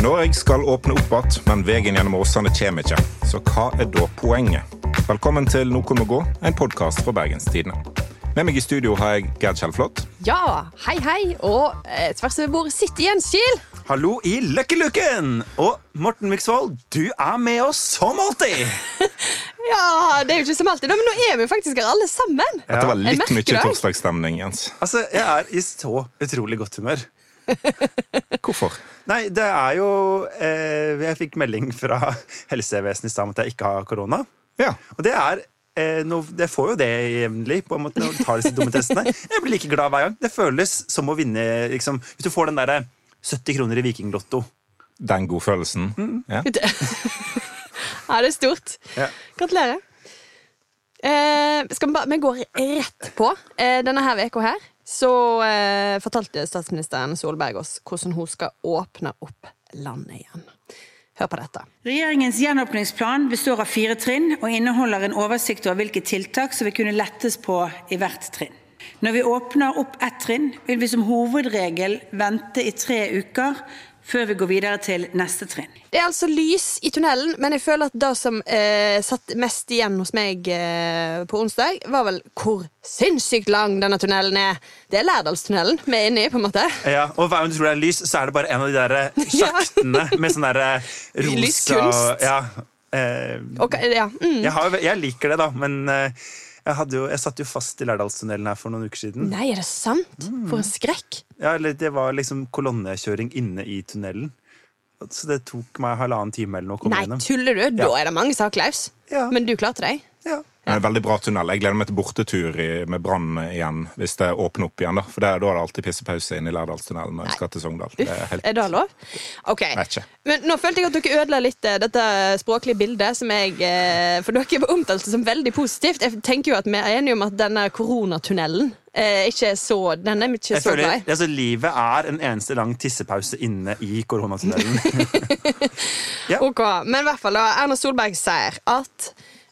Norge skal åpne opp igjen, men veien gjennom Åsane kommer ikke. Så hva er da poenget? Velkommen til Noen må gå, en podkast fra Bergenstidene. Med meg i studio har jeg Gerd Kjellflot. Ja, hei, hei. Og eh, tvers over bordet sitter Jens Kiel. Hallo i Løkkeluken! Og Morten Miksvold, du er med oss som alltid! Ja, det er jo ikke som alltid, men nå er vi faktisk her alle sammen. Ja. det var litt mye det. torsdagsstemning, Jens. Altså, Jeg er i så utrolig godt humør. Hvorfor? Nei, det er jo eh, Jeg fikk melding fra helsevesenet i stad om at jeg ikke har korona. Ja. Og det er eh, noe, Jeg får jo det jevnlig på en måte når du tar disse dumme testene. Jeg blir like glad hver gang. Det føles som å vinne liksom, Hvis du får den derre 70 kroner i Vikinglotto. Den godfølelsen. Ja. Ja, det er stort. Ja. Gratulerer. Eh, skal vi, bare, vi går rett på. Eh, denne her uka her så eh, fortalte statsministeren Solberg oss hvordan hun skal åpne opp landet igjen. Hør på dette. Regjeringens gjenåpningsplan består av fire trinn og inneholder en oversikt over hvilke tiltak som vil kunne lettes på i hvert trinn. Når vi åpner opp ett trinn, vil vi som hovedregel vente i tre uker før vi går videre til neste trinn. Det er altså lys i tunnelen, men jeg føler at det som eh, satt mest igjen hos meg eh, på onsdag, var vel hvor sinnssykt lang denne tunnelen er. Det er Lærdalstunnelen vi er inne i, på en måte. Ja, og hver gang du tror det er lys, så er det bare en av de der eh, sjaktene med sånn derre rosa Lyskunst. Ja. Eh, Og, ja, mm. jeg, har, jeg liker det, da, men eh, jeg, hadde jo, jeg satt jo fast i Lærdalstunnelen her for noen uker siden. Nei, er det sant? For en skrekk. Ja, eller Det var liksom kolonnekjøring inne i tunnelen. Så det tok meg halvannen time eller noe å komme Nei, gjennom. tuller du? Da Ja. er det mange har klaus. Ja. Men du klarte deg. Ja. En veldig bra tunnel. Jeg gleder meg til bortetur i, med Brann igjen, hvis det åpner opp igjen. Da For det, da er det alltid pissepause inn i Lærdalstunnelen når jeg skal til Sogndal. Det er helt Er det lov? Ok. Men nå følte jeg at dere ødela litt eh, dette språklige bildet som jeg eh, For dere omtalte omtalt som veldig positivt. Jeg tenker jo at vi er enige om at denne koronatunnelen eh, ikke så Den er ikke Jeg så føler, glad i. altså, Livet er en eneste lang tissepause inne i koronatunnelen. Ok, Men i hvert fall da, Erna Solberg sier at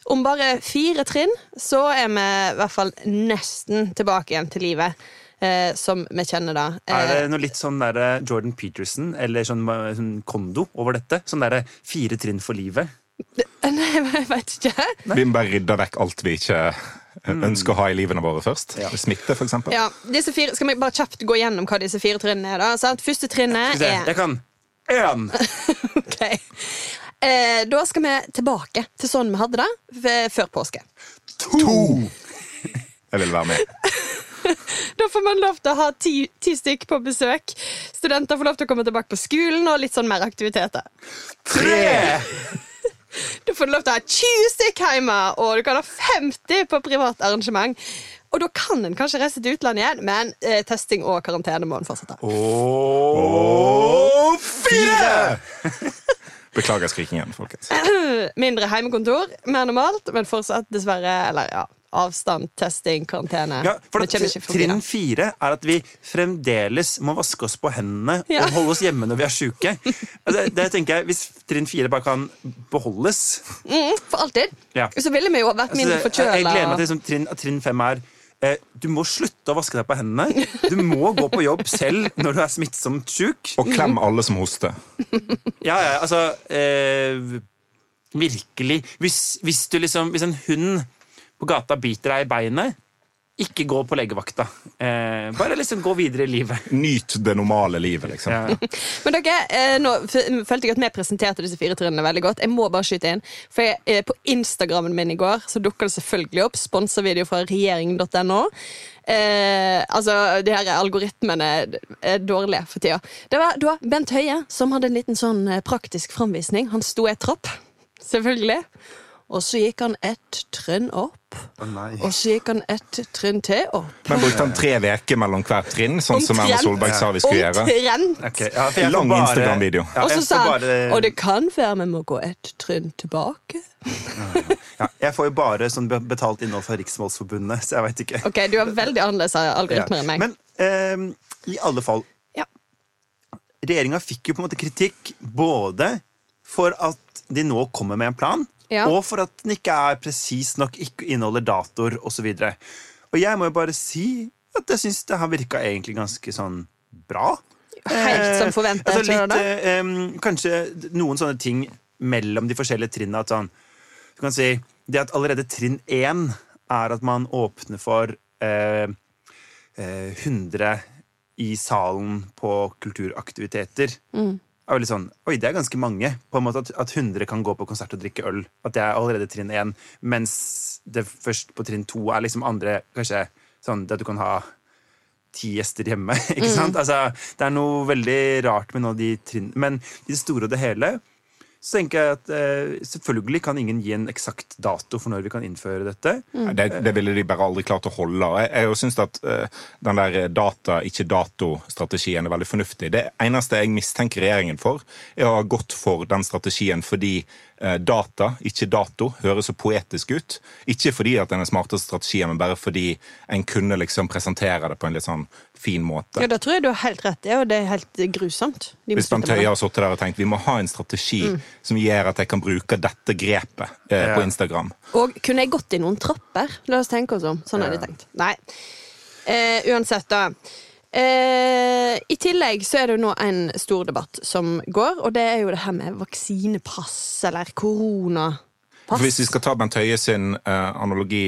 om bare fire trinn så er vi i hvert fall nesten tilbake igjen til livet. Eh, som vi kjenner da. Er det Eh, noe litt sånn der Jordan Peterson eller sånn, sånn kondo over dette? Sånn derre fire trinn for livet? nei, jeg vet ikke. Vi må bare rydde vekk alt vi ikke ønsker å ha i livene våre først. Ja. Smitte, for eksempel. Ja, disse fire, skal vi bare kjapt gå gjennom hva disse fire trinnene er? da? Sant? Første trinnet er Jeg kan én! Ok. Eh, da skal vi tilbake til sånn vi hadde det før påske. To! Jeg vil være med. Da får man lov til å ha ti, ti stykk på besøk. Studenter får lov til å komme tilbake på skolen og litt sånn mer aktiviteter. Tre! da får du lov til å ha 20 stykk hjemme, og du kan ha 50 på privat arrangement. Og da kan en kanskje reise til utlandet igjen, men eh, testing og karantene må en fortsette. Og fire! Beklager skrikingen, folkens. Mindre heimekontor, mer normalt, men fortsatt dessverre Eller ja, avstand, testing, karantene. Ja, for Trinn fire er at vi fremdeles må vaske oss på hendene Ja. og holde oss hjemme når vi er sjuke. Det, det tenker jeg, Hvis trinn fire bare kan beholdes Mm, for alltid. Ja. Så ville vi jo vært mindre forkjøla. jeg, jeg gleder meg til liksom, trinn, at trinn fem er Du må slutte å vaske deg på hendene. Du må gå på jobb selv når du er smittsomt sjuk. Og klem alle som hoster. Ja, ja, altså eh, Virkelig. Hvis, hvis, du liksom, hvis en hund på gata biter deg i beinet, ikke gå på legevakta. Eh, bare liksom gå videre i livet. Nyt det normale livet, liksom. Ja. Men dere, eh, nå følte jeg at vi presenterte disse fire trinnene veldig godt. Jeg må bare skyte inn. For jeg, eh, På Instagrammen min i går så dukka det selvfølgelig opp sponsorvideo fra regjeringen.no. Eh, altså, de her algoritmene er dårlige for tida. Det var da Bent Høie som hadde en liten sånn eh, praktisk framvisning. Han sto i et trapp, selvfølgelig. Og så gikk han ett trinn opp, oh, og så gikk han ett trinn til opp. Men brukte han tre uker mellom hvert trinn, sånn som Erna Solberg sa vi skulle gjøre? Omtrent! Ok, ja, Lang Instagram-video. Ja, og så sa han bare- Og det kan være vi må gå ett trinn tilbake. ja, jeg får jo bare sånn betalt innhold fra Riksmålsforbundet, så jeg veit ikke. Ok, Du er veldig annerledes algoritmer enn meg. Men eh, i alle fall Ja. Regjeringa fikk jo på en måte kritikk både for at de nå kommer med en plan, Ja. og for at den ikke er presis nok, ikke inneholder datoer osv. Og, så og jeg må jo bare si at jeg syns det har virka egentlig ganske sånn bra. helt som forventet. Altså, tror litt, det? eh, kanskje noen sånne ting mellom de forskjellige trinnene. At sånn, du kan si, det at allerede trinn én er at man åpner for eh, eh, 100 i salen på kulturaktiviteter. Er veldig sånn, Oi, det er ganske mange. På en måte At, at 100 kan gå på konsert og drikke øl. At det er allerede trinn 1. Mens det først på trinn 2 er liksom andre Kanskje sånn at du kan ha ti gjester hjemme. ikke sant? Altså, det er noe veldig rart med av de trinn... Men i det store og det hele så tenker jeg at eh, selvfølgelig kan ingen gi en eksakt dato for når vi kan innføre dette. Mm. Det, det ville de bare aldri klart å holde. Jeg, jeg syns at eh, den der data, ikke dato-strategien er veldig fornuftig. Det eneste jeg mistenker regjeringen for, er å ha gått for den strategien fordi eh, data, ikke dato, høres så poetisk ut. Ikke fordi at den er smarteste strategien, men bare fordi en kunne liksom presentere det på en litt sånn fin måte. Ja, det tror jeg du har helt rett i, og det er helt grusomt. De Hvis Bent Høie har sittet der og tenkt vi må ha en strategi som gjør at jeg kan bruke dette grepet eh, Ja. på Instagram. Og kunne jeg gått i noen trapper? La oss tenke oss om. Sånn hadde jeg tenkt. Nei. Eh, uansett, da. Eh, I tillegg så er det jo nå en stor debatt som går, og det er jo det her med vaksinepass eller koronapass. For Hvis vi skal ta Bent Høie sin eh, analogi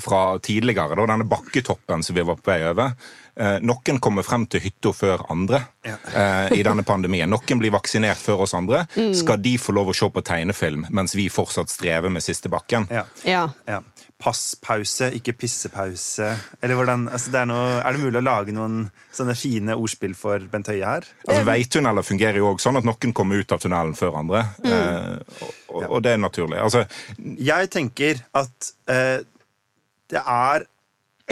fra tidligere, da, denne bakketoppen som vi var på vei over. Eh, noen kommer frem til hytta før andre Ja. eh, i denne pandemien. Noen blir vaksinert før oss andre. Skal de få lov å se på tegnefilm mens vi fortsatt strever med siste bakken? Ja. Ja. Ja. Passpause, ikke pissepause. Eller hvordan, altså det er, noe, er det mulig å lage noen sånne fine ordspill for Bent Høie her? Altså, Veitunneler fungerer jo også sånn at noen kommer ut av tunnelen før andre. Eh, og, og det er naturlig. Altså, Jeg tenker at eh, det er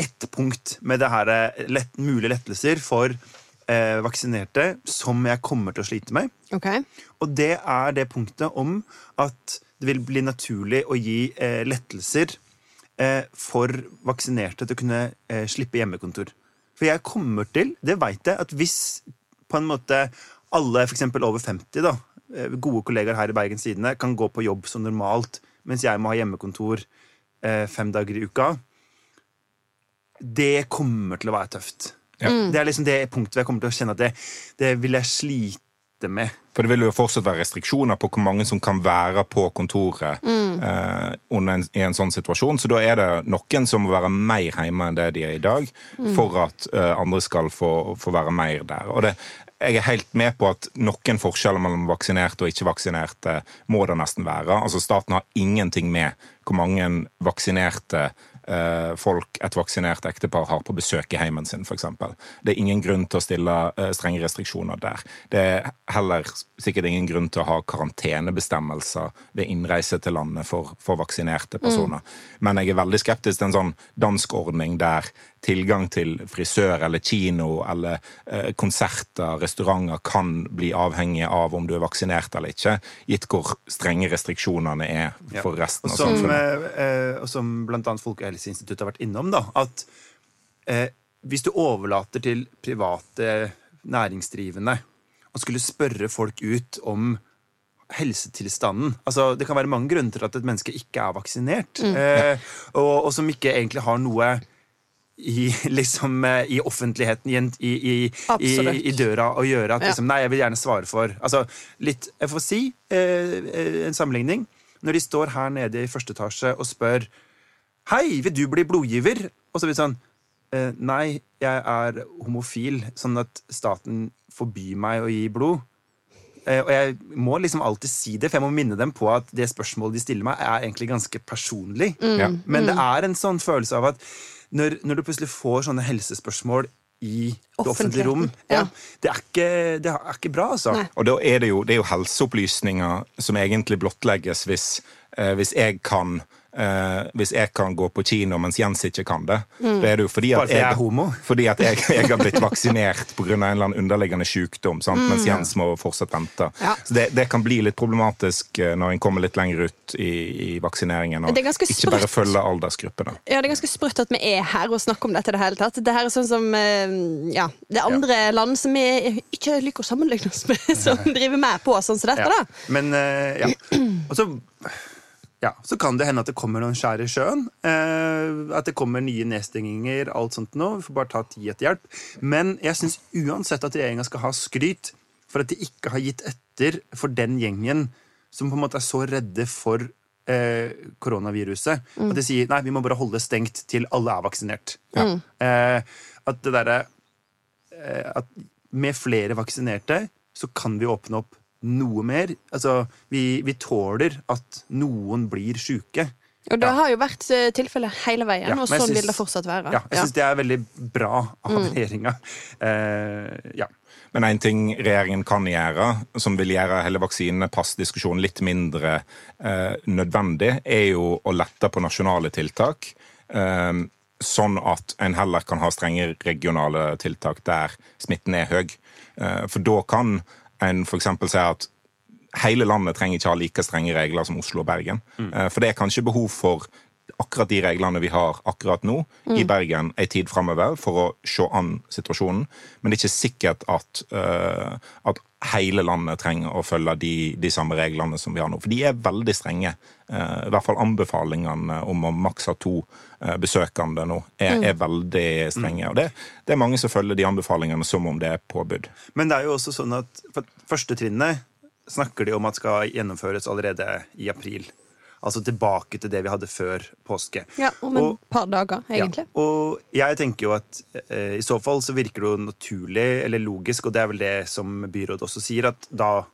ett punkt med det her eh, lett, mulige lettelser for eh, vaksinerte som jeg kommer til å slite med. Okay. Og det er det punktet om at det vil bli naturlig å gi eh, lettelser eh, for vaksinerte til å kunne eh, slippe hjemmekontor. For jeg kommer til, det veit jeg, at hvis på en måte alle f.eks. over 50, da, eh, gode kollegaer her i Bergen Tidende, kan gå på jobb som normalt, mens jeg må ha hjemmekontor eh, fem dager i uka, det kommer til å være tøft. Det er liksom det punktet hvor jeg kommer til å kjenne at det, det vil jeg slite med. For det vil jo fortsatt være restriksjoner på hvor mange som kan være på kontoret eh, en, i en sånn situasjon. Så da er det noen som må være mer hjemme enn det de er i dag, for at eh, andre skal få, få være mer der. Og det, jeg er helt med på at noen forskjeller mellom vaksinerte og ikke vaksinerte må det nesten være. Altså Staten har ingenting med hvor mange vaksinerte folk et vaksinert ektepar har på besøk i heimen sin, f.eks. Det er ingen grunn til å stille eh, strenge restriksjoner der. Det er heller sikkert ingen grunn til å ha karantenebestemmelser ved innreise til landet for, for vaksinerte personer. Men jeg er veldig skeptisk til en sånn dansk ordning der tilgang til frisør eller kino eller eh, konserter, restauranter kan bli avhengig av om du er vaksinert eller ikke, gitt hvor strenge restriksjonene er for resten Og av som, samfunnet. eh, eh, og som blant annet Folkehelseinstituttet har vært innom, da, at eh, hvis du overlater til private næringsdrivende å skulle spørre folk ut om helsetilstanden altså Det kan være mange grunner til at et menneske ikke er vaksinert, eh, og, og som ikke egentlig har noe i, liksom, eh, i offentligheten, i, i, i, døra å gjøre. At liksom, nei, jeg vil gjerne svare for altså, litt, Jeg får si eh, eh, en sammenligning. Når de står her nede i første etasje og spør Hei, vil du bli blodgiver? Og så blir det sånn eh, Nei, jeg er homofil, sånn at staten forbyr meg å gi blod. Eh, og jeg må liksom alltid si det, for jeg må minne dem på at det spørsmålet de stiller meg, er egentlig ganske personlig. Ja. Men det er en sånn følelse av at når, når du plutselig får sånne helsespørsmål i det offentlige rom, ja. ja, det, er ikke, det er ikke bra, altså. Nei. Og da er det jo, det er jo helseopplysninger som egentlig blottlegges hvis, eh, hvis jeg kan eh, hvis jeg kan gå på kino mens Jens ikke kan det. Da er det jo fordi at jeg er homo? Fordi at jeg, jeg har blitt vaksinert pga. en eller annen underliggende sykdom, sant? mens Jens må fortsatt vente. Ja. Så det, det kan bli litt problematisk eh, når en kommer litt lenger ut i, i vaksineringen. Og ikke ikke bare følge aldersgruppene. Ja, Det er ganske sprøtt at vi er her og snakker om dette. i det hele tatt. Det her er sånn som eh, ja, det er andre land som vi ikke liker å sammenligne oss med, som driver med på sånn som dette. Ja. da. Men eh, ja. Og så Ja, Så kan det hende at det kommer noen skjær i sjøen. Eh, at det kommer nye nedstenginger. alt sånt nå. Vi får bare ta tid etter hjelp. Men jeg syns uansett at regjeringa skal ha skryt for at de ikke har gitt etter for den gjengen som på en måte er så redde for eh, koronaviruset. At de sier nei, vi må bare holde stengt til alle er vaksinert. Eh, at det derre eh, At med flere vaksinerte så kan vi åpne opp noe mer. Altså, vi, vi tåler at noen blir sjuke. Og det Ja. har jo vært eh, tilfellet hele veien, Ja, og sånn synes, vil det fortsatt være. Ja, jeg syns det er veldig bra av regjeringa. Eh, ja. Men en ting regjeringen kan gjøre, som vil gjøre hele vaksinepassdiskusjonen litt mindre eh, nødvendig, er jo å lette på nasjonale tiltak. Eh, sånn at en heller kan ha strenge regionale tiltak der smitten er høy. Eh, for da kan en f.eks. si at hele landet trenger ikke ha like strenge regler som Oslo og Bergen. Mm. For det er kanskje behov for akkurat de reglene vi har akkurat nå i Bergen en tid framover for å se an situasjonen. Men det er ikke sikkert at, uh, at hele landet trenger å følge de, de samme reglene som vi har nå. For de er veldig strenge. Eh, I hvert fall anbefalingene om å maks ha to eh, besøkende nå er, er veldig strenge. Og det, det er mange som følger de anbefalingene som om det er påbud. Men det er jo også sånn at for første trinnet snakker de om at skal gjennomføres allerede i april. Altså tilbake til det vi hadde før påske. Ja, om Og- par dager, egentlig. Ja, og jeg tenker jo at eh, i så fall så virker det jo naturlig eller logisk, og det er vel det som byrådet også sier, at da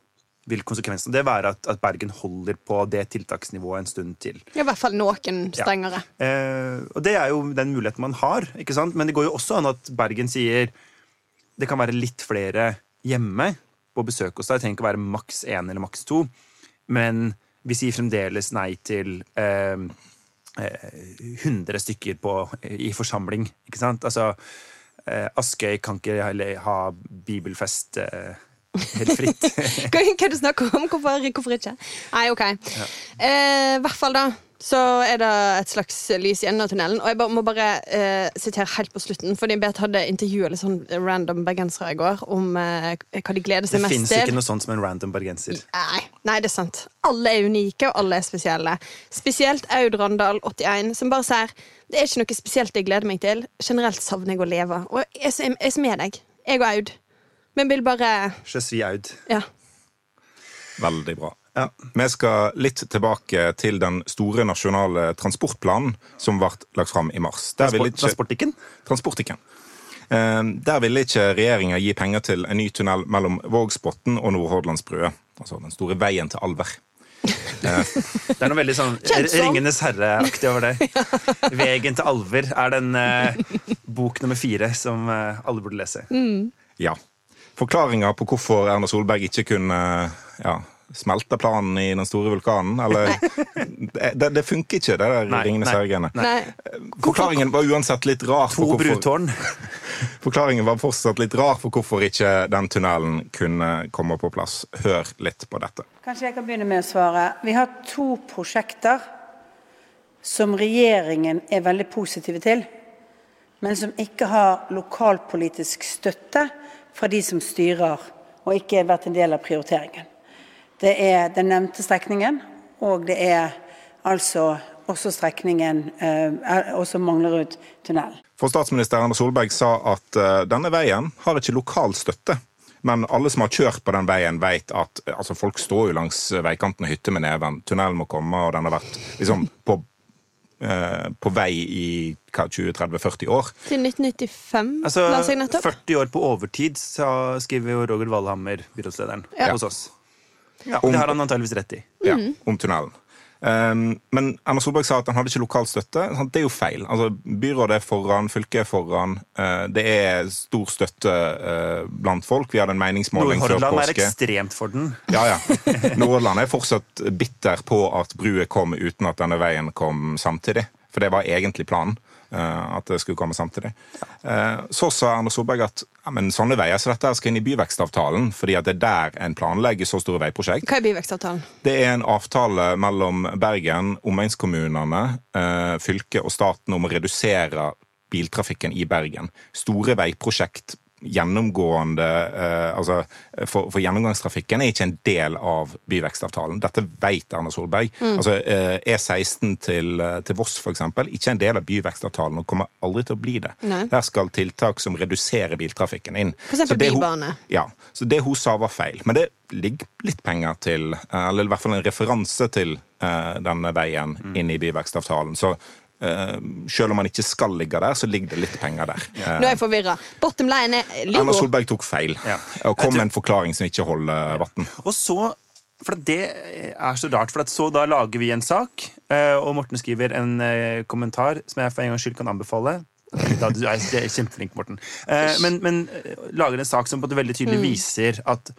vil konsekvensen det være at, at Bergen holder på det tiltaksnivået en stund til. I hvert fall noen strengere. Eh, og det er jo den muligheten man har, ikke sant? men det går jo også an at Bergen sier det kan være litt flere hjemme på besøk hos deg. Det trenger ikke å være maks én eller maks to. Men vi sier fremdeles nei til eh, eh, 100 stykker på, i forsamling. Ikke sant? Altså, eh, Askøy kan ikke heller ha bibelfest eh, helt fritt. Hva, er det du snakker om? Hvorfor, hvorfor ikke? Nei, OK. Eh, hvert fall, da. Så er det et slags lys i enden av tunnelen. Og jeg bare, må bare eh, sitere helt på slutten, fordi Beat hadde intervjuet litt sånn random bergensere i går om eh, hva de gleder seg Det mest fins til. ikke noe sånt som en random bergenser. Nei, nei, det er sant. Alle er unike, og alle er spesielle. Spesielt Aud Randal, 81, som bare sier det er ikke noe spesielt jeg gleder meg til. Generelt savner jeg å leve. Og jeg jeg, jeg er med deg. Jeg og Aud. Men vil bare Je suis Aud. Ja. Veldig bra. Ja. Vi skal litt tilbake til den store nasjonale transportplanen som ble lagt fram i mars. Der ville ikke, Transportikken? transportikken. Eh, Der ville ikke regjeringa gi penger til en ny tunnel mellom Vågsbotn og Nordhordlandsbrua. Altså den store veien til Alver. Det er noe veldig sånn Ringenes herre-aktig over det. Vegen til alver er den eh, bok nummer fire som eh, alle burde lese. Ja. Forklaringa på hvorfor Erna Solberg ikke kunne ja, smelte planen i den store vulkanen, eller Det, det, funker ikke, det der Nei, Ringenes nei. herre-greiene. Forklaringen var uansett litt rar. To for hvorfor- brutårn. Forklaringen var fortsatt litt rar for hvorfor ikke den tunnelen kunne komme på plass. Hør litt på dette. Kanskje jeg kan begynne med å svare. Vi har to prosjekter som regjeringen er veldig positive til, men som ikke har lokalpolitisk støtte fra de som styrer, og ikke har vært en del av prioriteringen. Det er den nevnte strekningen, og det er altså også strekningen eh, også Manglerud tunnel. For statsminister Erna Solberg sa at eh, denne veien har ikke lokal støtte. Men alle som har kjørt på den veien, vet at eh, altså, folk står jo langs veikanten og hytter med neven. Tunnelen må komme, og den har vært liksom, på, eh, på vei i 20-30-40 år. Til 1995, Altså, la seg nettopp. 40 år på overtid, sa, skriver jo Roger Valhammer, byrådslederen, Ja. hos oss. Ja, Om- det har han antageligvis rett i. ja, om tunnelen. Um, men Erna Solberg sa at han hadde ikke lokal støtte. Det er jo feil. Altså, byrådet er foran, fylket er foran. Uh, det er stor støtte uh, blant folk. Vi hadde en meningsmåling før Nordhordland er ekstremt for den. Ja, ja. Nordhordland er fortsatt bitter på at brua kom uten at denne veien kom samtidig. For det var egentlig planen. Eh, At det skulle komme samtidig. Eh, Så sa Erna Solberg at ja, men sånne veier så dette skal inn i byvekstavtalen, fordi at det er der en planlegger så store veiprosjekt. Hva er byvekstavtalen? Det er en avtale mellom Bergen, omegnskommunene, eh, fylket og staten om å redusere biltrafikken i Bergen. Store veiprosjekt gjennomgående eh, altså, for, for, gjennomgangstrafikken er ikke en del av byvekstavtalen. Dette vet Erna Solberg. Mm. Altså, eh, E16 til, eh, til Voss f.eks. ikke en del av byvekstavtalen og kommer aldri til å bli det. Nei. Der skal tiltak som reduserer biltrafikken inn. For eksempel bybane. Ja, så det hun sa var feil. Men det ligger litt penger til, eller i hvert fall en referanse til denne veien mm. inn i byvekstavtalen. Så selv om man ikke skal ligge der, så ligger det litt penger der. Nå er jeg forvirra. Bottom line er Erna Solberg tok feil ja. og kom med en forklaring som ikke holder vann. Og så for Det er så rart. for Så da lager vi en sak, eh, og Morten skriver en eh, kommentar som jeg for en gangs skyld kan anbefale. Du er kjempeflink, Morten. Men, men lager en sak som på det veldig tydelig mm. viser at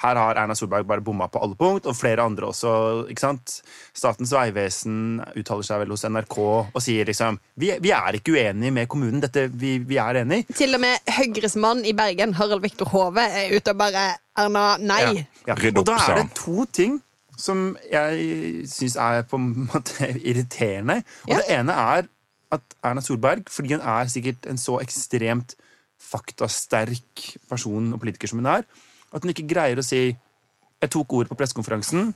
her har Erna Solberg bare bomma på alle punkt, og flere andre også. ikke sant? Statens vegvesen uttaler seg vel hos NRK og sier liksom Vi, vi er ikke uenige med kommunen, dette, vi, vi er enige. Til og med Høyres mann i Bergen, Harald Viktor Hove, er ute og bare Erna, nei. Ja, ja. Og da er det to ting som jeg syns er på en måte irriterende. Og ja. det ene er at Erna Solberg, fordi hun er sikkert en så ekstremt faktasterk person og politiker som hun er, at hun ikke greier å si 'jeg tok ordet på pressekonferansen'.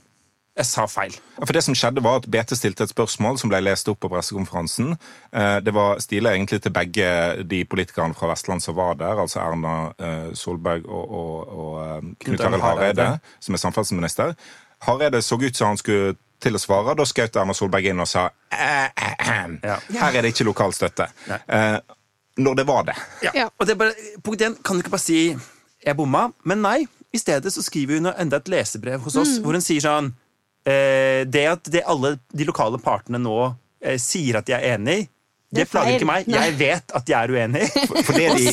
Jeg sa feil. For Det som skjedde var at BT stilte et spørsmål som ble lest opp på pressekonferansen. Eh, det var stila egentlig til begge de politikerne fra Vestland som var der, altså Erna eh, Solberg og, og, og eh, Knut Arild Hareide, som er samferdselsminister. Hareide så ut som han skulle til å svare. Da skjøt Erna Solberg inn og sa her er det ikke lokal støtte. Når det var det. Ja. Og det bare, punkt 1, kan du ikke bare si jeg bomma. Men nei, i stedet så skriver hun enda et lesebrev hos oss mm. hvor hun sier sånn eh, Det at det alle de lokale partene nå eh, sier at de er enig i, det plager ikke meg. Jeg vet at de er uenig. For, for det, de,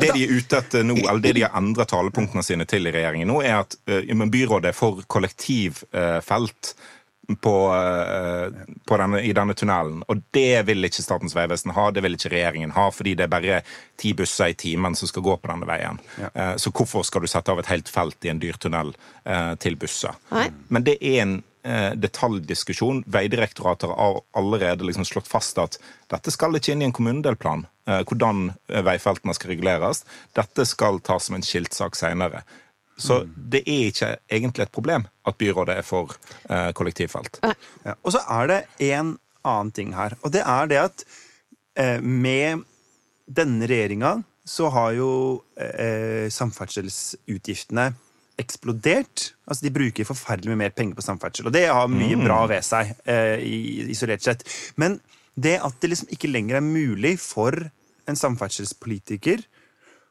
det, de, er ute etter nå, eller det de har endret talepunktene sine til i regjeringen nå, er at uh, byrådet for kollektivfelt uh, på, uh, på denne, i denne tunnelen. Og det vil ikke Statens vegvesen ha, det vil ikke regjeringen ha, fordi det er bare ti busser i timen som skal gå på denne veien. Ja. Uh, så hvorfor skal du sette av et helt felt i en dyr tunnel uh, til busser? Nei. Men det er en detaljdiskusjon. Vegdirektoratet har allerede liksom slått fast at dette skal ikke inn i en kommunedelplan. Hvordan veifeltene skal reguleres. Dette skal tas som en skiltsak seinere. Så det er ikke egentlig et problem at byrådet er for eh, kollektivfelt. Ja. Og så er det en annen ting her, og det er det at eh, med denne regjeringa så har jo eh, samferdselsutgiftene eksplodert. Altså De bruker forferdelig mye mer penger på samferdsel, og det har mye mm. bra ved seg. Eh, isolert sett. Men det at det liksom ikke lenger er mulig for en samferdselspolitiker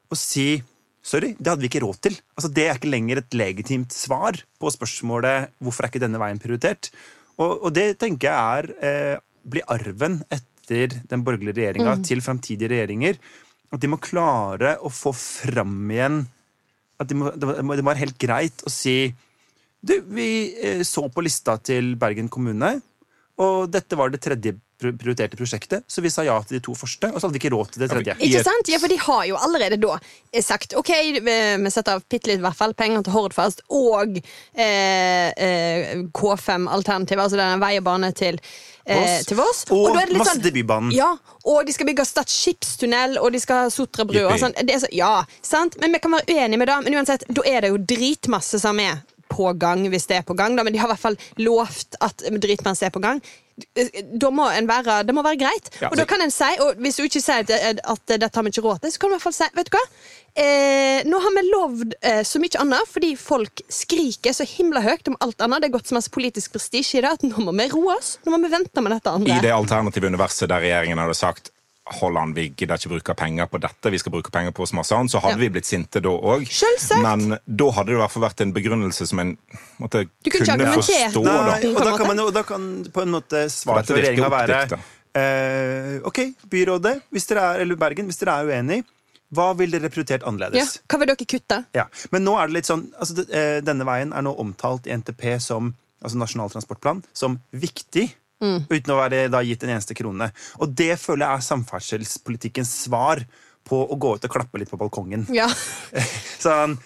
å si Sorry, det hadde vi ikke råd til. Altså, det er ikke lenger et legitimt svar på spørsmålet hvorfor er ikke denne veien prioritert. Og, og det tenker jeg er eh, blir arven etter den borgerlige regjeringa mm. til framtidige regjeringer. At de må klare å få fram igjen at de må, Det må være helt greit å si du, Vi eh, så på lista til Bergen kommune, og dette var det tredje prioriterte prosjektet, så vi sa ja til de to første, og så hadde vi ikke råd til det tredje. Ikke sant? Ja, for de har jo allerede da sagt ok, vi setter av bitte litt hvert fall penger til Hordfast og eh, eh, K5-alternativet, altså denne vei og bane til eh, til Voss. Og, og masse til Bybanen. Ja, og de skal bygge Stad skipstunnel, og de skal ha Sotrabrua. Sånn. Så, ja, sant? Men vi kan være uenige med det. Men uansett, da er det jo dritmasse som er på gang, hvis det er på gang. Da. Men de har i hvert fall lovt at dritmanns er på gang da må en være, det må være greit. Ja, og da kan en si, og hvis du ikke sier at, at dette har vi ikke råd til, så kan du i hvert fall si vet du hva? Eh, nå har vi lovd eh, så mye annet fordi folk skriker så himla høyt om alt annet. Det er gått så masse politisk prestisje i det at nå må vi roe oss. Nå må vi vente med dette andre. I det alternative universet der regjeringen hadde sagt Holland, vi gidder ikke bruke penger på dette, vi skal bruke penger på masse annet, så hadde ja. vi blitt sinte da òg. Men da hadde det i hvert fall vært en begrunnelse som en måtte kunne forstå. Nei, og da kan, man, og da kan på en måte svaret fra regjeringa være eh, OK, byrådet hvis dere er, eller Bergen, hvis dere er uenig hva ville dere prioritert annerledes? Ja, hva vil dere kutte? Ja, Men nå er det litt sånn, altså, eh, denne veien er nå omtalt i NTP som altså Nasjonal transportplan som viktig. Mm. Uten å være da, gitt en eneste krone. Og det føler jeg er samferdselspolitikkens svar på å gå ut og klappe litt på balkongen. Ja. sånn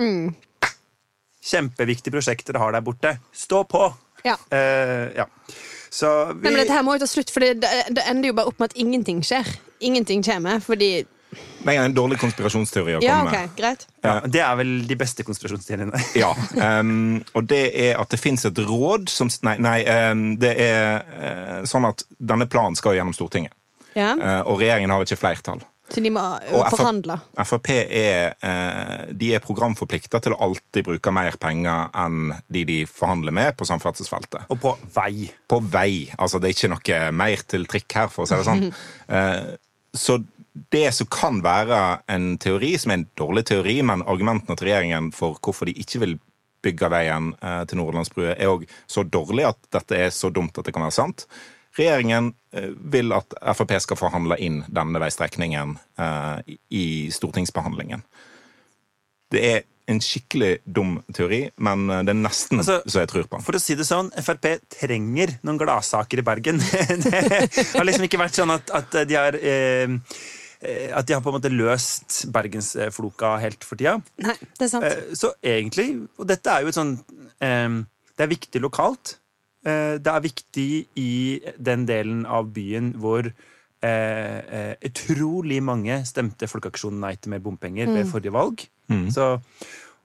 mm. Kjempeviktige prosjekter dere har der borte. Stå på! Ja. Uh, ja. Vi... Nei, men dette her må jo ta slutt, for det, det, ender jo bare opp med at ingenting skjer. Ingenting kommer, fordi Er en dårlig konspirasjonsteori å komme Ja, okay, ok, greit. Ja, det er vel de beste konspirasjonsteoriene. Ja, um, og det er at det fins et råd som Nei, nei um, det er uh, sånn at denne planen skal gjennom Stortinget. Ja. Uh, og regjeringen har ikke flertall. Så de må Og uh, forhandle. Frp er, eh, de er programforplikta til å alltid bruke mer penger enn de de forhandler med på samferdselsfeltet. Og på vei. På vei. Altså, det er ikke noe mer til trikk her, for å si det sånn. Eh, så det som kan være en teori, som er en dårlig teori, men argumentene til regjeringen for hvorfor de ikke vil bygge veien eh, til Nordlandsbrua, er òg så dårlig at dette er så dumt at det kan være sant. Regjeringen eh, vil at Frp skal forhandle inn denne veistrekningen eh, i- stortingsbehandlingen. Det er en skikkelig dum teori, men det er nesten Altså, så jeg tror på den. For å si det sånn, Frp trenger noen gladsaker i Bergen. det har liksom ikke vært sånn at, at de har eh, At de har på en måte løst bergensfloka helt for tida. Nei, det er sant. Eh, Så egentlig, og dette er jo et sånn eh, Det er viktig lokalt. Eh, Det er viktig i den delen av byen hvor eh, eh, utrolig mange stemte Folkeaksjonen Nei til mer bompenger ved forrige valg. Så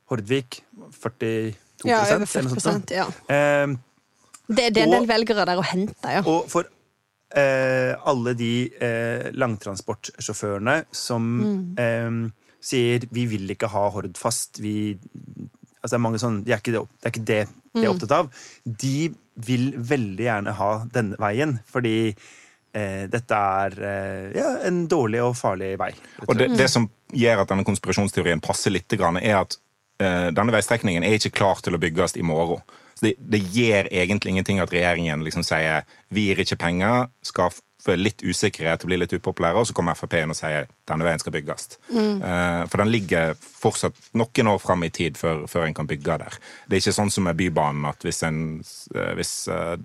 Hordvik 42 ja, over eller noe 40 sånt. ja. Eh, Det, det er en del velgere der å hente, ja. og for eh, alle de eh, langtransportsjåførene som eh, sier 'vi vil ikke ha Hordfast', vi Altså det er mange sånn, de er ikke det, det er ikke det de er opptatt av. De vil veldig gjerne ha denne veien, fordi eh, dette er eh, ja, en dårlig og farlig vei. og Og det, det som gjør at denne konspirasjonsteorien passer litt, er at eh, denne veistrekningen er ikke klar til å bygges i morgen. Så det, det gir egentlig ingenting at regjeringen liksom sier vi gir ikke penger, skaffer litt usikkerhet og bli litt upopulære, og så kommer Frp inn og sier denne veien skal bygges. Eh, for den ligger fortsatt noen år fram i tid før, før en kan bygge der. Det er ikke sånn som med Bybanen, at hvis en, eh, hvis, uh,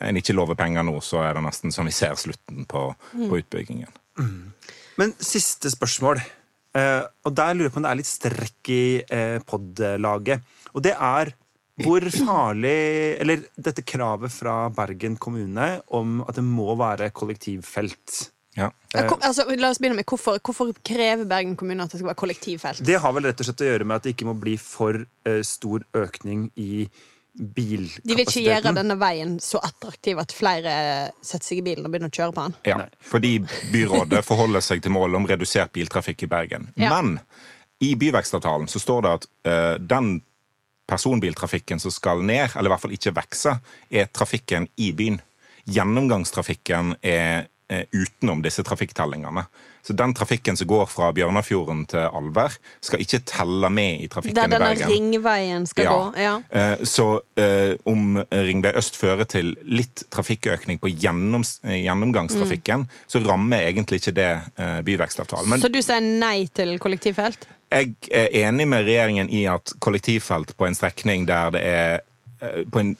en ikke lover penger nå, så er det nesten som vi ser slutten på, på utbyggingen. Men siste spørsmål. Uh, og der lurer jeg på om det er litt strekk i uh, pod-laget. Og det er hvor farlig Eller dette kravet fra Bergen kommune om at det må være kollektivfelt. Ja. Kom, altså, la oss begynne med Hvorfor, hvorfor krever Bergen kommune at det skal være kollektivfelt? Det har vel rett og slett å gjøre med at det ikke må bli for uh, stor økning i bilkapasiteten. De vil ikke gjøre denne veien så attraktiv at flere setter seg i bilen og begynner å kjøre på den. Ja, fordi byrådet forholder seg til målet om redusert biltrafikk i Bergen. Ja. Men i byvekstavtalen så står det at uh, den personbiltrafikken som skal ned, eller i hvert fall ikke vokse, er trafikken i byen. Gjennomgangstrafikken er utenom disse trafikktellingene. Så den trafikken som går fra Bjørnafjorden til Alver, skal ikke telle med i trafikken i Bergen. Der denne ringveien skal Ja. gå. Ja. Eh, Så eh, om Ringvei øst fører til litt trafikkøkning på gjennoms, gjennomgangstrafikken, gjennomgangstrafikken, så rammer egentlig ikke det eh, byvekstavtalen. Men Så du sier nei til kollektivfelt? jeg er enig med regjeringen i at kollektivfelt på en strekning der det er eh, på en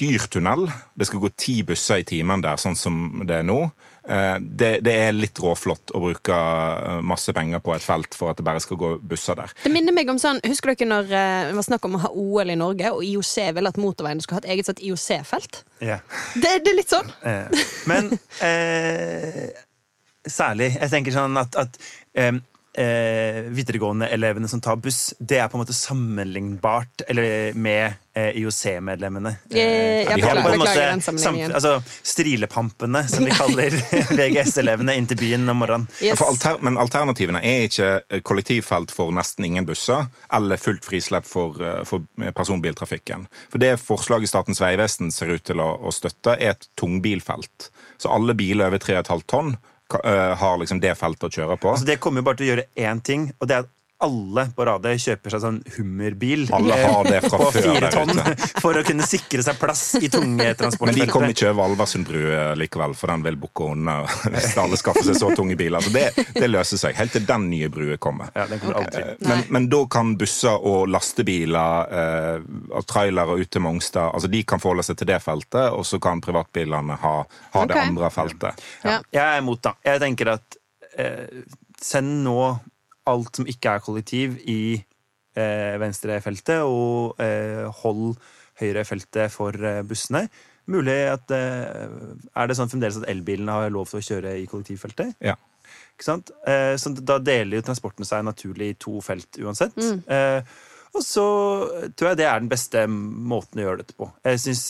dyr tunnel, det skal gå ti busser i timen der, sånn som det er nå, eh, det, det er litt råflott å bruke eh, masse penger på et felt for at det bare skal gå busser der. Det minner meg om sånn, Husker dere når eh, det var snakk om å ha OL i Norge, og IOC ville at motorveien skulle ha et eget sånt IOC-felt? Ja. Det, det er litt sånn. Eh, men eh, særlig Jeg tenker sånn at, at eh, eh, videregående-elevene som tar buss, det er på en måte sammenlignbart eller, med eh, IOC-medlemmene. Eh, ja, de har beklager, på en sammenligningen. altså, strilepampene, som de kaller VGS-elevene inn til byen om morgenen. Yes. For alter, men alternativene er ikke eh, kollektivfelt for nesten ingen busser, eller fullt frislepp for, eh, for personbiltrafikken. For det forslaget Statens vegvesen ser ut til å, å støtte, er et tungbilfelt. Så alle biler over 3,5 tonn eh, har liksom det feltet å kjøre på. Altså, det kommer jo bare til å gjøre én ting, og det er at alle på radet kjøper seg sånn hummerbil Alle har det fra på fire tonn for å kunne sikre seg plass i tunge Men de kommer ikke over Alversund bru eh, likevel, for den vil bukke under hvis alle skaffer seg så tunge biler. Så det, det løser seg, helt til den nye brua kommer. Ja, den kommer aldri. Eh, Men, men da kan busser og lastebiler eh, og trailere ut til Mongstad altså De kan forholde seg til det feltet, og så kan privatbilene ha, ha det andre feltet. Ja. Jeg er imot, da. Jeg tenker at eh, send nå alt som ikke er kollektiv, i eh, venstrefeltet, og eh, hold høyrefeltet for eh, bussene. Mulig at eh, Er det sånn fremdeles at elbilene har lov til å kjøre i kollektivfeltet? Ja. Ikke sant? Eh, så da deler jo transporten seg naturlig i to felt uansett. Eh, og så tror jeg det er den beste måten å gjøre dette på. Jeg synes,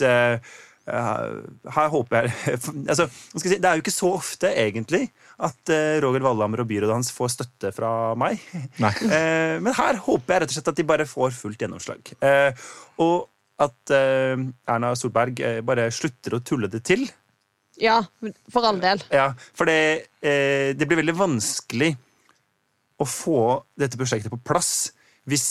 Her håper jeg altså, hva skal jeg si, Det er jo ikke så ofte, egentlig, at eh, Roger Wallhammer og byrådet hans får støtte fra meg. Nei. Eh, men her håper jeg rett og slett at de bare får fullt gjennomslag. Eh, og at eh, Erna Solberg eh, bare slutter å tulle det til. Ja, for all del. Ja, for det, eh, det blir veldig vanskelig å få dette prosjektet på plass hvis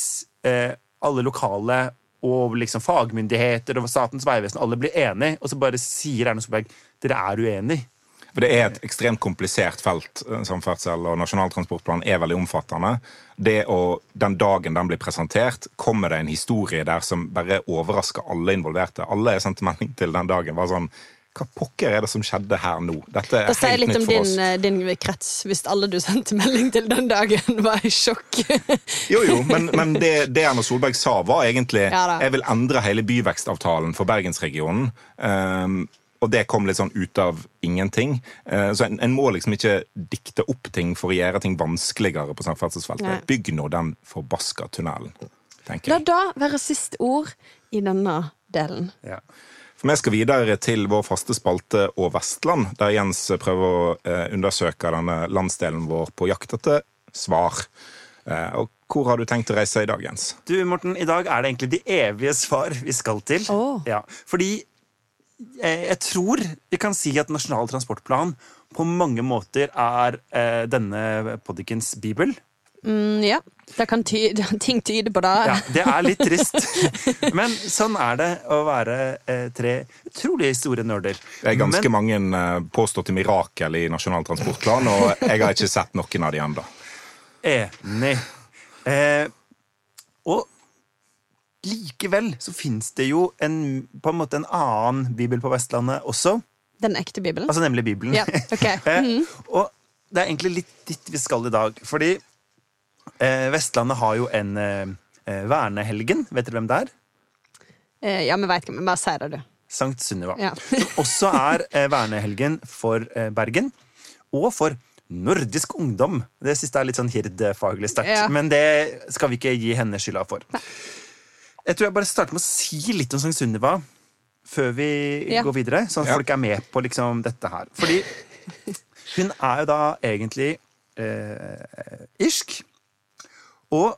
eh, alle lokale og liksom fagmyndigheter og Statens vegvesen alle blir enige, og så bare sier Erna Solberg dere er uenige. For Det er et ekstremt komplisert felt. eh, Samferdsel og Nasjonal transportplan er veldig omfattende. Det å, Den dagen den blir presentert, kommer det en historie der som bare overrasker alle involverte. Alle er sendt melding til den dagen, var sånn Hva pokker er det som skjedde her nå? Dette er da sier jeg litt om din, eh, din krets, hvis alle du sendte melding til den dagen, var i sjokk. Jo, jo, men, men det, det Erna Solberg sa, var egentlig Ja jeg vil endre hele byvekstavtalen for Bergensregionen. Um, og det kom litt sånn ut av ingenting. Uh, så en, en må liksom ikke dikte opp ting for å gjøre ting vanskeligere på samferdselsfeltet. Bygg nå den forbaska tunnelen, tenker jeg. La da være siste ord i denne delen. Ja. For Vi skal videre til vår faste spalte Og Vestland, der Jens prøver å eh, undersøke denne landsdelen vår på jakt etter svar. Eh, og hvor har du tenkt å reise i dag, Jens? Du, Morten, i dag er det egentlig de evige svar vi skal til. Oh. Ja, fordi eh, jeg tror vi kan si at Nasjonal transportplan på mange måter er denne poddikens bibel. Mm, ja, det kan ty ting tyde på det. Ja, det er litt trist. Men sånn er det å være eh, tre utrolig store nerder. Det er ganske Men, mange eh, påståtte mirakel i Nasjonal transportplan, og jeg har ikke sett noen av de ennå. Enig. Eh, og likevel så fins det jo en, på en måte en annen bibel på Vestlandet også. Den ekte bibelen. Altså nemlig Bibelen. Ja, ok. Eh, og det er egentlig litt dit vi skal i dag. Fordi Vestlandet har jo en eh, eh, vernehelgen. Vet dere hvem det er? Eh, ja, vi veit ikke, men bare si det, du. Sankt Sunniva. Ja. Som også er eh, vernehelgen for eh, Bergen. Og for nordisk ungdom. Det siste er litt sånn hirdfaglig sterkt. Ja. Men det skal vi ikke gi henne skylda for. Jeg tror jeg bare starter med å si litt om Sankt Sunniva før vi Ja. går videre, sånn at Ja. folk er med på liksom dette her. Fordi hun er jo da egentlig eh, irsk. Og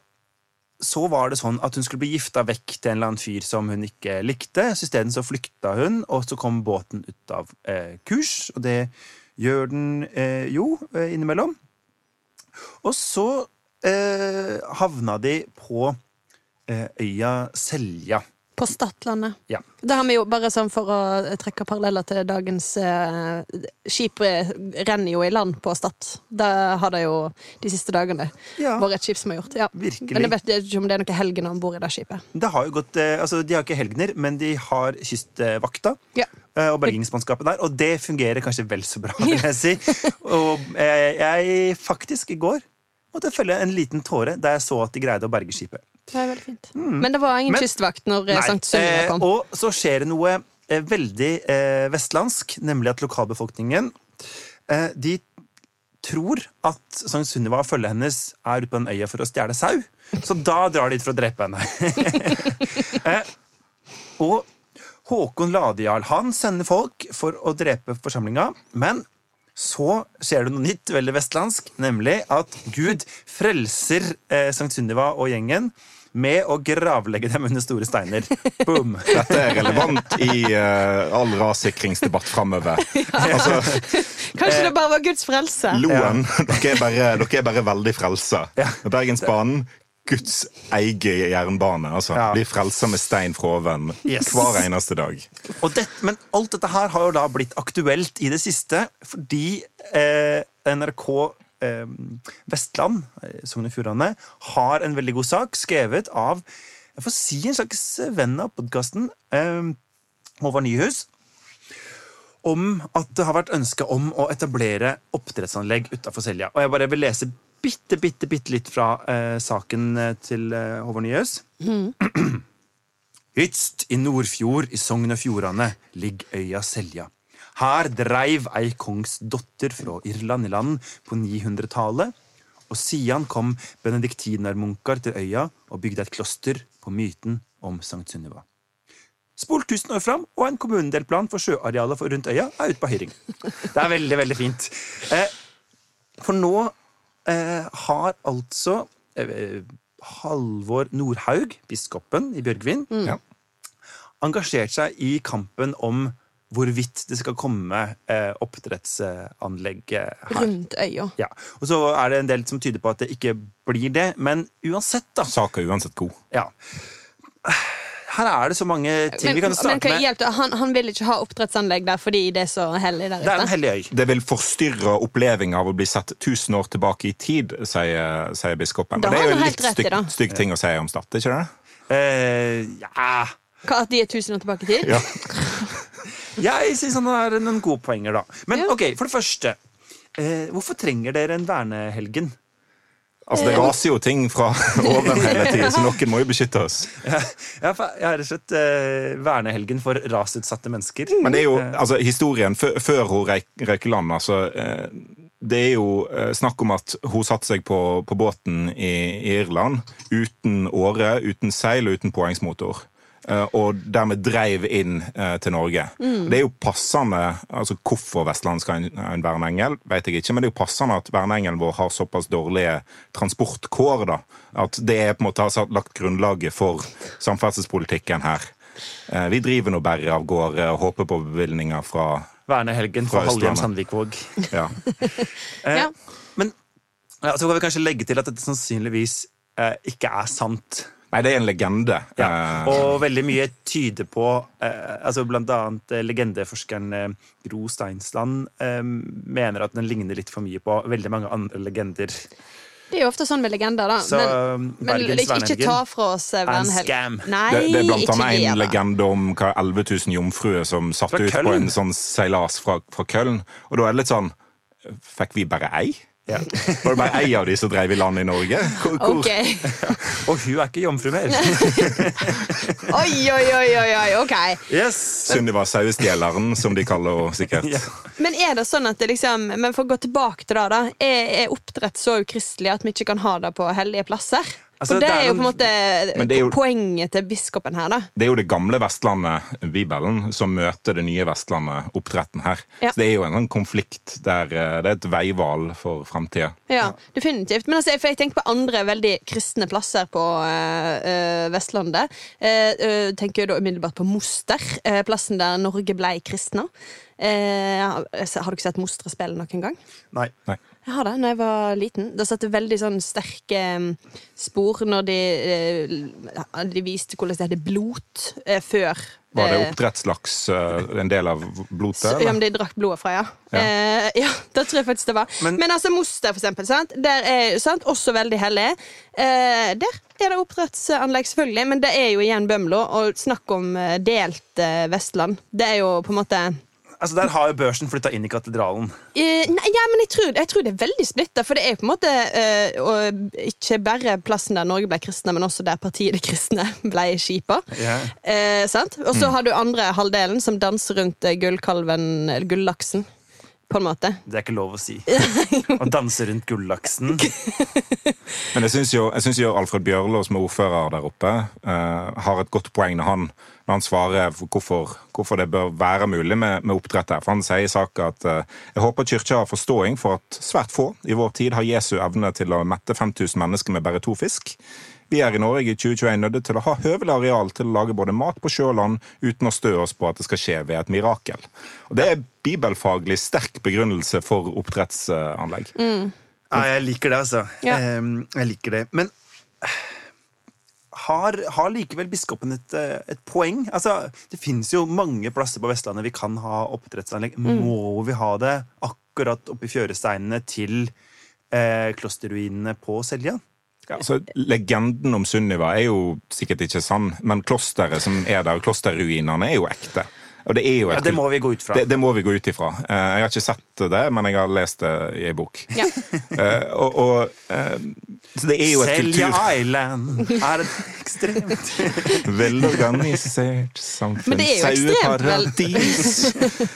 så var det sånn at hun skulle bli gifta vekk til en eller annen fyr som hun ikke likte. Så isteden så flykta hun, og så kom båten ut av eh, kurs. Og det gjør den eh, jo eh, innimellom. Og så eh, havna de på eh, øya Selja. På Stadlandet. Ja. Da har vi jo bare sånn for å trekke paralleller til dagens eh, Skip eh, renner jo i land på Stad. Det har det jo de siste dagene Ja. vært et skip som har gjort. Ja. Virkelig. Men jeg vet ikke om det er noe helgener om bord i det skipet. Det har jo gått, eh, altså De har ikke helgener, men de har kystvakta. Ja. eh, Og bergingsmannskapet der, og det fungerer kanskje vel så bra. vil jeg si. Og eh, jeg faktisk i går måtte følge en liten tåre da jeg så at de greide å berge skipet. Det er veldig fint. Men det var ingen Men- kystvakt når eh, Nei, Sankt Sunniva eh, kom. og så skjer det noe eh, veldig eh, vestlandsk, nemlig at lokalbefolkningen eh, De tror at Sankt Sunniva og følget hennes er ute på den øya for å stjele sau. Så da drar de dit for å drepe henne. eh, og Håkon Ladejarl han sender folk for å drepe forsamlinga, men så skjer det noe nytt, veldig vestlandsk, nemlig at Gud frelser eh, Sankt Sunniva og gjengen med å gravlegge dem under store steiner. Boom! Dette er relevant i uh, all rassikringsdebatt framover. Altså, Kanskje det bare var Guds frelse? Loen, dere, er bare, dere er bare veldig frelsa. Ja. Bergensbanen, Guds eige jernbane. Altså, Ja. Blir frelsa med stein fra oven Yes. hver eneste dag. Og det, men alt dette her har jo da blitt aktuelt i det siste fordi eh, NRK eh, Vestland, eh, Sogn og Fjordane, har en veldig god sak skrevet av jeg får si en slags venn av podkasten, eh, Håvard Nyhus, om at det har vært ønske om å etablere oppdrettsanlegg utafor Selja. Og jeg bare vil lese bitte, bitte, bitte litt fra eh, saken eh, til eh, Håvard Nyhus. Ytst i Nordfjord i Sogn og Fjordane ligger øya Selja. Her dreiv ei kongsdotter fra Irland i land på 900-tallet, og siden kom benediktinermunker til øya og bygde et kloster på myten om Sankt Sunniva. Spol 1000 år fram, og en kommunedelplan for sjøarealet for rundt øya er ute på høring. Det er veldig, veldig fint. Eh, for nå eh, har altså eh, Halvor Nordhaug, biskopen i Bjørgvin, mm. engasjert seg i kampen om hvorvidt det skal komme eh, oppdrettsanlegg eh, her. Rundt øya. Ja. Og så er det en del som tyder på at det ikke blir det, men uansett, da. Saka er uansett god. Ja. Her er det så mange ting Men, vi kan starte men, med. Han, han vil ikke ha oppdrettsanlegg der fordi det er så hellig der Det er en ute. hellig øy. Det vil forstyrre opplevelsen av å bli sett 1000 år tilbake i tid, sier, sier biskopen. Da Og det er jo en litt stygg, det. stygg ting å si om Stad, ikke det? Eh, ja Hva, at de er tusen år tilbake i tid? Ja. Jeg syns han er noen gode poenger, da. Men Ja. ok, for det første. Eh, hvorfor trenger dere en vernehelgen? Altså, Det raser jo ting fra oven hele tiden, så noen må jo beskytte oss. Ja, jeg har rett og slett eh, vernehelgen for rasutsatte mennesker. Men det er jo, altså, historien før, før hun røyk, land, altså eh, Det er jo eh, snakk om at hun satte seg på, på båten i, i Irland uten åre, uten seil og uten påhengsmotor. Eh, Og dermed dreiv inn eh, til Norge. Det er jo passende altså Hvorfor Vestland skal ha en, verneengel, vet jeg ikke, men det er jo passende at verneengelen vår har såpass dårlige transportkår. da, At det er på en måte har satt- lagt grunnlaget for samferdselspolitikken her. Eh, Vi driver nå bare av gårde og håper på bevilgninger fra Vernehelgen Fra Halhjem. Sandvikvåg. ja. Eh, Ja. Men ja, så kan vi kanskje legge til at dette sannsynligvis eh, ikke er sant. Nei, det er en legende. Ja. Eh, Og veldig mye tyder på eh, altså Blant annet eh, legendeforskeren eh, Gro Steinsland eh, mener at den ligner litt for mye på veldig mange andre legender. Det er jo ofte sånn med legender, da. Så men, men ikke, ikke ta fra oss eh, er en scam. Det, det er blant annet en legende om hva 11 000 jomfruer som satte ut på en sånn seilas fra, fra Köln. Og da er det litt sånn Fikk vi bare ei? Ja. Var det bare ei av de som drev i land i Norge? Hvor, hvor, Okay. Og hun er ikke jomfru mer. Oi, oi, oi, oi, oi, ok. Yes! Sunniva sauestjeleren, som de kaller henne sikkert. Ja. Men er det sånn at det liksom Men for å gå tilbake til det, da. Er, er oppdrett så ukristelig at vi ikke kan ha det på hellige plasser? Altså, for det det er jo på en måte jo- poenget til biskopen her, da. Det er jo det gamle Vestlandet, Bibelen, som møter det nye Vestlandet, oppdretten her. Ja. Så det er jo en sånn konflikt der eh, det er et veival for framtida. Ja, definitivt. Men altså, jeg tenker på andre veldig kristne plasser på eh, eh, Vestlandet. Eh, eh, tenker jo da umiddelbart på Moster, eh, plassen der Norge ble kristna. Eh, har du ikke sett Moster spille noen gang? Nei. Nei. Jeg har det, når jeg var liten. Da satt det veldig sånn sterke mm, spor når de, eh, de viste hvordan de hadde blot eh, før. Var det eh, oppdrettslaks en del av blodet? så- Ja, men de drakk blodet fra, ja. Ja. Eh, ja det tror jeg faktisk det var. Men- Men, altså Moster, for eksempel, sant? Der er sant? også veldig hellig. Eh, der er det oppdrettsanlegg, selvfølgelig, men det er jo igjen Bømlo. Og snakk om delt eh, Vestland. Det er jo på en måte Altså, Der har jo børsen flytta inn i katedralen. Eh, nei, ja, men jeg tror, jeg tror det er veldig splitta, for det er på en måte eh, ikke bare plassen der Norge ble kristne, men også der partiet De kristne ble skipa. Yeah. Eh. Og så har du andre halvdelen som danser rundt eh, gullkalven, eller gullaksen, på en måte. Det er ikke lov å si. Å danse rundt gullaksen. Men jeg syns jo, synes jo Alfred Bjørlo, som er ordfører der oppe, uh, har et godt poeng når han, når han svarer hvorfor, hvorfor det bør være mulig med, med oppdrett her. For Han sier i saka at uh, jeg håper Kyrkja har forståing for at svært få i vår tid har Jesu evne til å mette 5000 mennesker med bare to fisk. Vi er i Norge i 2021 nødt til å ha høvelig areal til å lage både mat på sjø og land uten å stø oss på at det skal skje ved et mirakel. Og Det er bibelfaglig sterk begrunnelse for oppdrettsanlegg. Ja, jeg liker det, altså. Ja. Ehm, jeg liker det. Men eh, har, har likevel biskopen et, eh, et poeng? Altså, Det fins jo mange plasser på Vestlandet vi kan ha oppdrettsanlegg. Må vi ha det akkurat oppi fjøresteinene til eh, klosterruinene på Selja? Ja, altså, legenden om Sunniva er jo sikkert ikke sann, men klosteret som er der, klosterruinene, er jo ekte. Og det er jo et Ja, det må vi gå ut fra. Det, det må vi gå ut ifra. Eh, Jeg har ikke sett det, men jeg har lest det i ei bok. Ja. Eh, og, og eh, så det er jo et Selja kultur... Island er et ekstremt Velorganisert samfunn. Saueparadis.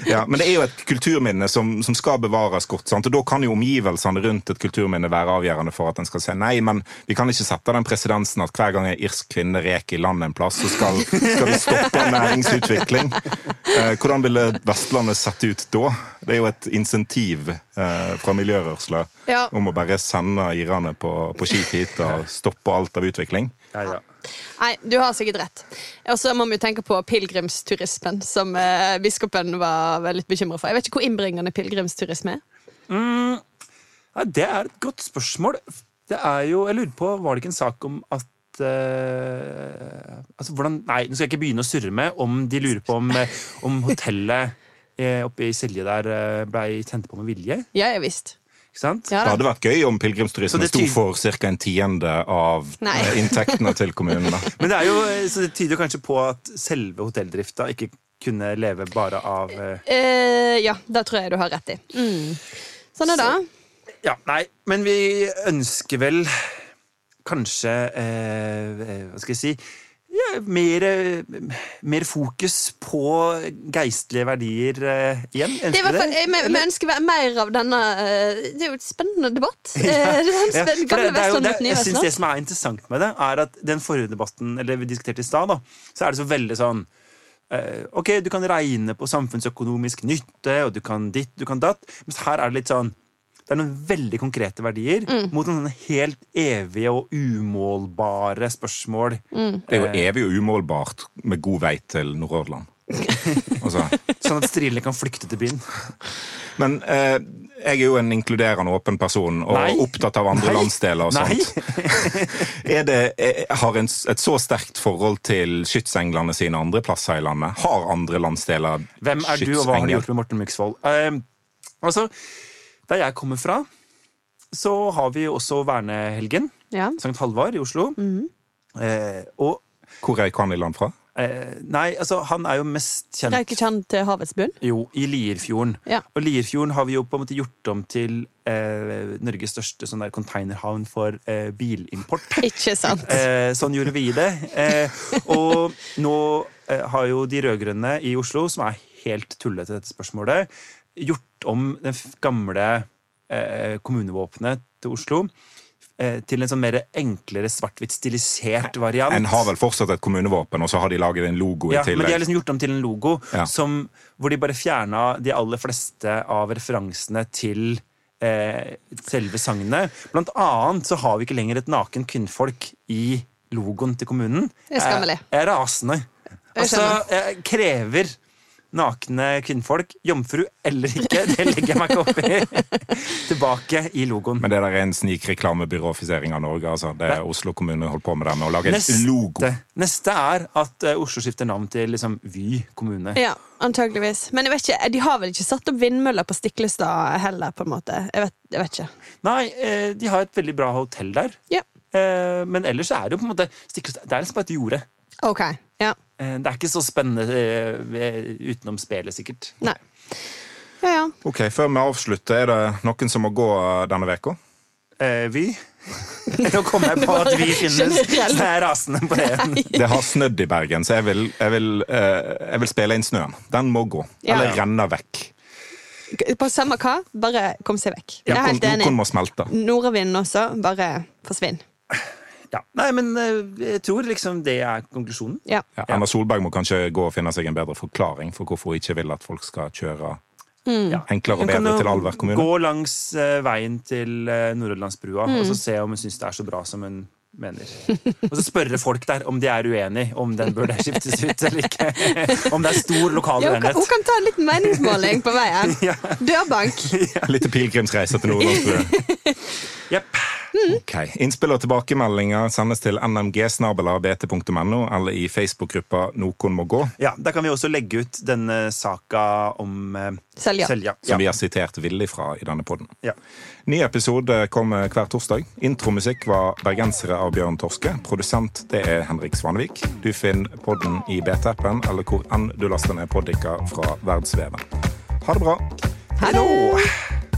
Ja, men det er jo et kulturminne som, som skal bevares godt. Sant? Og Da kan jo omgivelsene rundt et kulturminne være avgjørende for at en skal si nei, men vi kan ikke sette den presedensen at hver gang en irsk kvinne reker i land en plass, så skal, skal vi stoppe næringsutvikling. Eh, hvordan ville Vestlandet sett ut da? Det er jo et insentiv eh, fra miljørørsla Ja. om å bare sende irene på, på skip hit og stoppe alt av utvikling. ja, ja. Nei, du har sikkert rett. Og så må vi jo tenke på pilegrimsturismen, som eh, biskopen var litt bekymra for. Jeg vet ikke hvor innbringende pilegrimsturisme er. Ja, det er et godt spørsmål. Det er jo, jeg lurer på, Var det ikke en sak om at eh, altså hvordan, Nei, nå skal jeg ikke begynne å surre med om de lurer på om, eh, om hotellet uh, oppe i Silje der blei tent på med vilje. Ja, ja visst. Ikke sant? Ja, Det hadde vært gøy om Så pilegrimsturismen sto for ca. en tiende av Nei. inntektene til kommunene. Men det er jo, så det tyder kanskje på at selve hotelldrifta ikke kunne leve bare av eh, ja, det tror jeg du har rett i. Mm. Sånn er det. Ja, nei, men vi ønsker vel kanskje eh, eh, Hva skal jeg si ja, mer, mer fokus på geistlige verdier eh, igjen. Det er i jeg, vi, ønsker mer av denne Det er jo et spennende debatt. Det Ja, det, det det, jeg synes det som er interessant med det, er at den forrige debatten eller vi diskuterte i stad, så er det så veldig sånn Ok, du kan regne på samfunnsøkonomisk nytte, og du kan ditt, du kan datt. Mens her er det litt sånn det er noen veldig konkrete verdier Mm. mot noen helt evige og umålbare spørsmål. Mm. Det er jo evig og umålbart med god vei til Nordhordland. Altså, Sånn at strilene kan flykte til byen. men eh, jeg er jo en inkluderende åpen person og Nei. opptatt av andre Nei. landsdeler og sånt. Er det, er, har en, et så sterkt forhold til skytsenglene sine andre plasser i landet? Har andre landsdeler skytsengler? Hvem er du, og hva har du gjort med Morten Myksvold? Eh, altså, der jeg kommer fra, så har vi også vernehelgen. Ja. Sankt Halvard i Oslo. eh, og Hvor er land fra? eh, Nei, altså, han er jo mest kjent Røyker ikke han til havets bunn? jo, i Lierfjorden. Ja. Og Lierfjorden har vi jo på en måte gjort om til eh, Norges største sånn der containerhavn for eh, bilimport. Ikke sant? Eh, sånn gjorde vi det. Eh, og nå eh, har jo de rød-grønne i Oslo, som er helt tullete til dette spørsmålet, gjort om det gamle eh, kommunevåpenet til Oslo eh, til en sånn mer enklere svart-hvitt stilisert variant. En har vel fortsatt et kommunevåpen, og så har de laget en logo ja, i men de har liksom gjort om til en logo Ja. som, hvor de bare fjerna de aller fleste av referansene til eh, selve sangene. Blant annet så har vi ikke lenger et naken kvinnfolk i logoen til kommunen. Det er skammelig. Jeg, jeg er rasende. Altså, jeg krever nakne kvinnfolk, jomfru eller ikke, det legger jeg meg ikke opp i, tilbake i logoen. Men det der er en snikreklamebyråfisering av Norge. altså. Det er Oslo kommune holdt på med det med å lage en logo. Neste, neste er at eh, Oslo skifter navn til liksom Vy kommune. Ja, antageligvis. Men jeg vet ikke, de har vel ikke satt opp vindmøller på Stiklestad heller, på en måte. Jeg vet, jeg vet ikke. Nei, eh, de har et veldig bra hotell der. Ja. Eh, men ellers er det jo på en måte Stiklestad- Det er liksom bare et jorde. Ok. Ja. Eh, det er ikke så spennende eh, utenom spelet, sikkert. Nei. Ja, ja. Ok, Før vi avslutter, er det noen som må gå denne veka? Eh, vi? Nå kom jeg på at vi finnes. Jeg er rasende på det. Det har snødd i Bergen, så jeg vil, jeg vil, eh, jeg vil spille inn snøen. Den må gå. Ja. Eller renne vekk. På samme hva, bare kom seg vekk. Jeg er helt enig. noen må smelte. Nordavinden også, bare forsvinn. Ja. Nei, men eh, jeg tror liksom det er konklusjonen. Ja. Ja, Erna Solberg må kanskje gå og finne seg en bedre forklaring for hvorfor hun ikke vil at folk skal kjøre Ja. enklere og bedre til Alver kommune. Gå langs uh, veien til uh, Nordhordlandsbrua og Mm. så se om hun syns det er så bra som hun mener. Og så spørre folk der om de er uenig om den burde skiftes ut eller ikke. Om det er stor lokal Ja, hun, kan, hun kan ta en liten meningsmåling på veien. Ja. Dørbank. Litt pilegrimsreise til Nordlandsbrua. Jepp. Ok. Innspill og tilbakemeldinger sendes til nmgsnabelabt.no eller i Facebook-gruppa Noen må gå, Ja, Der kan vi også legge ut denne saka om eh, Selja. Selja. som Ja. vi har sitert villig fra i denne podden. Ja. Ny episode kommer hver torsdag. Intromusikk var 'Bergensere' av Bjørn Torske. Produsent det er Henrik Svanevik. Du finner podden i BT-appen eller hvor enn du laster ned poddiker fra verdensveven. Ha det bra. Det!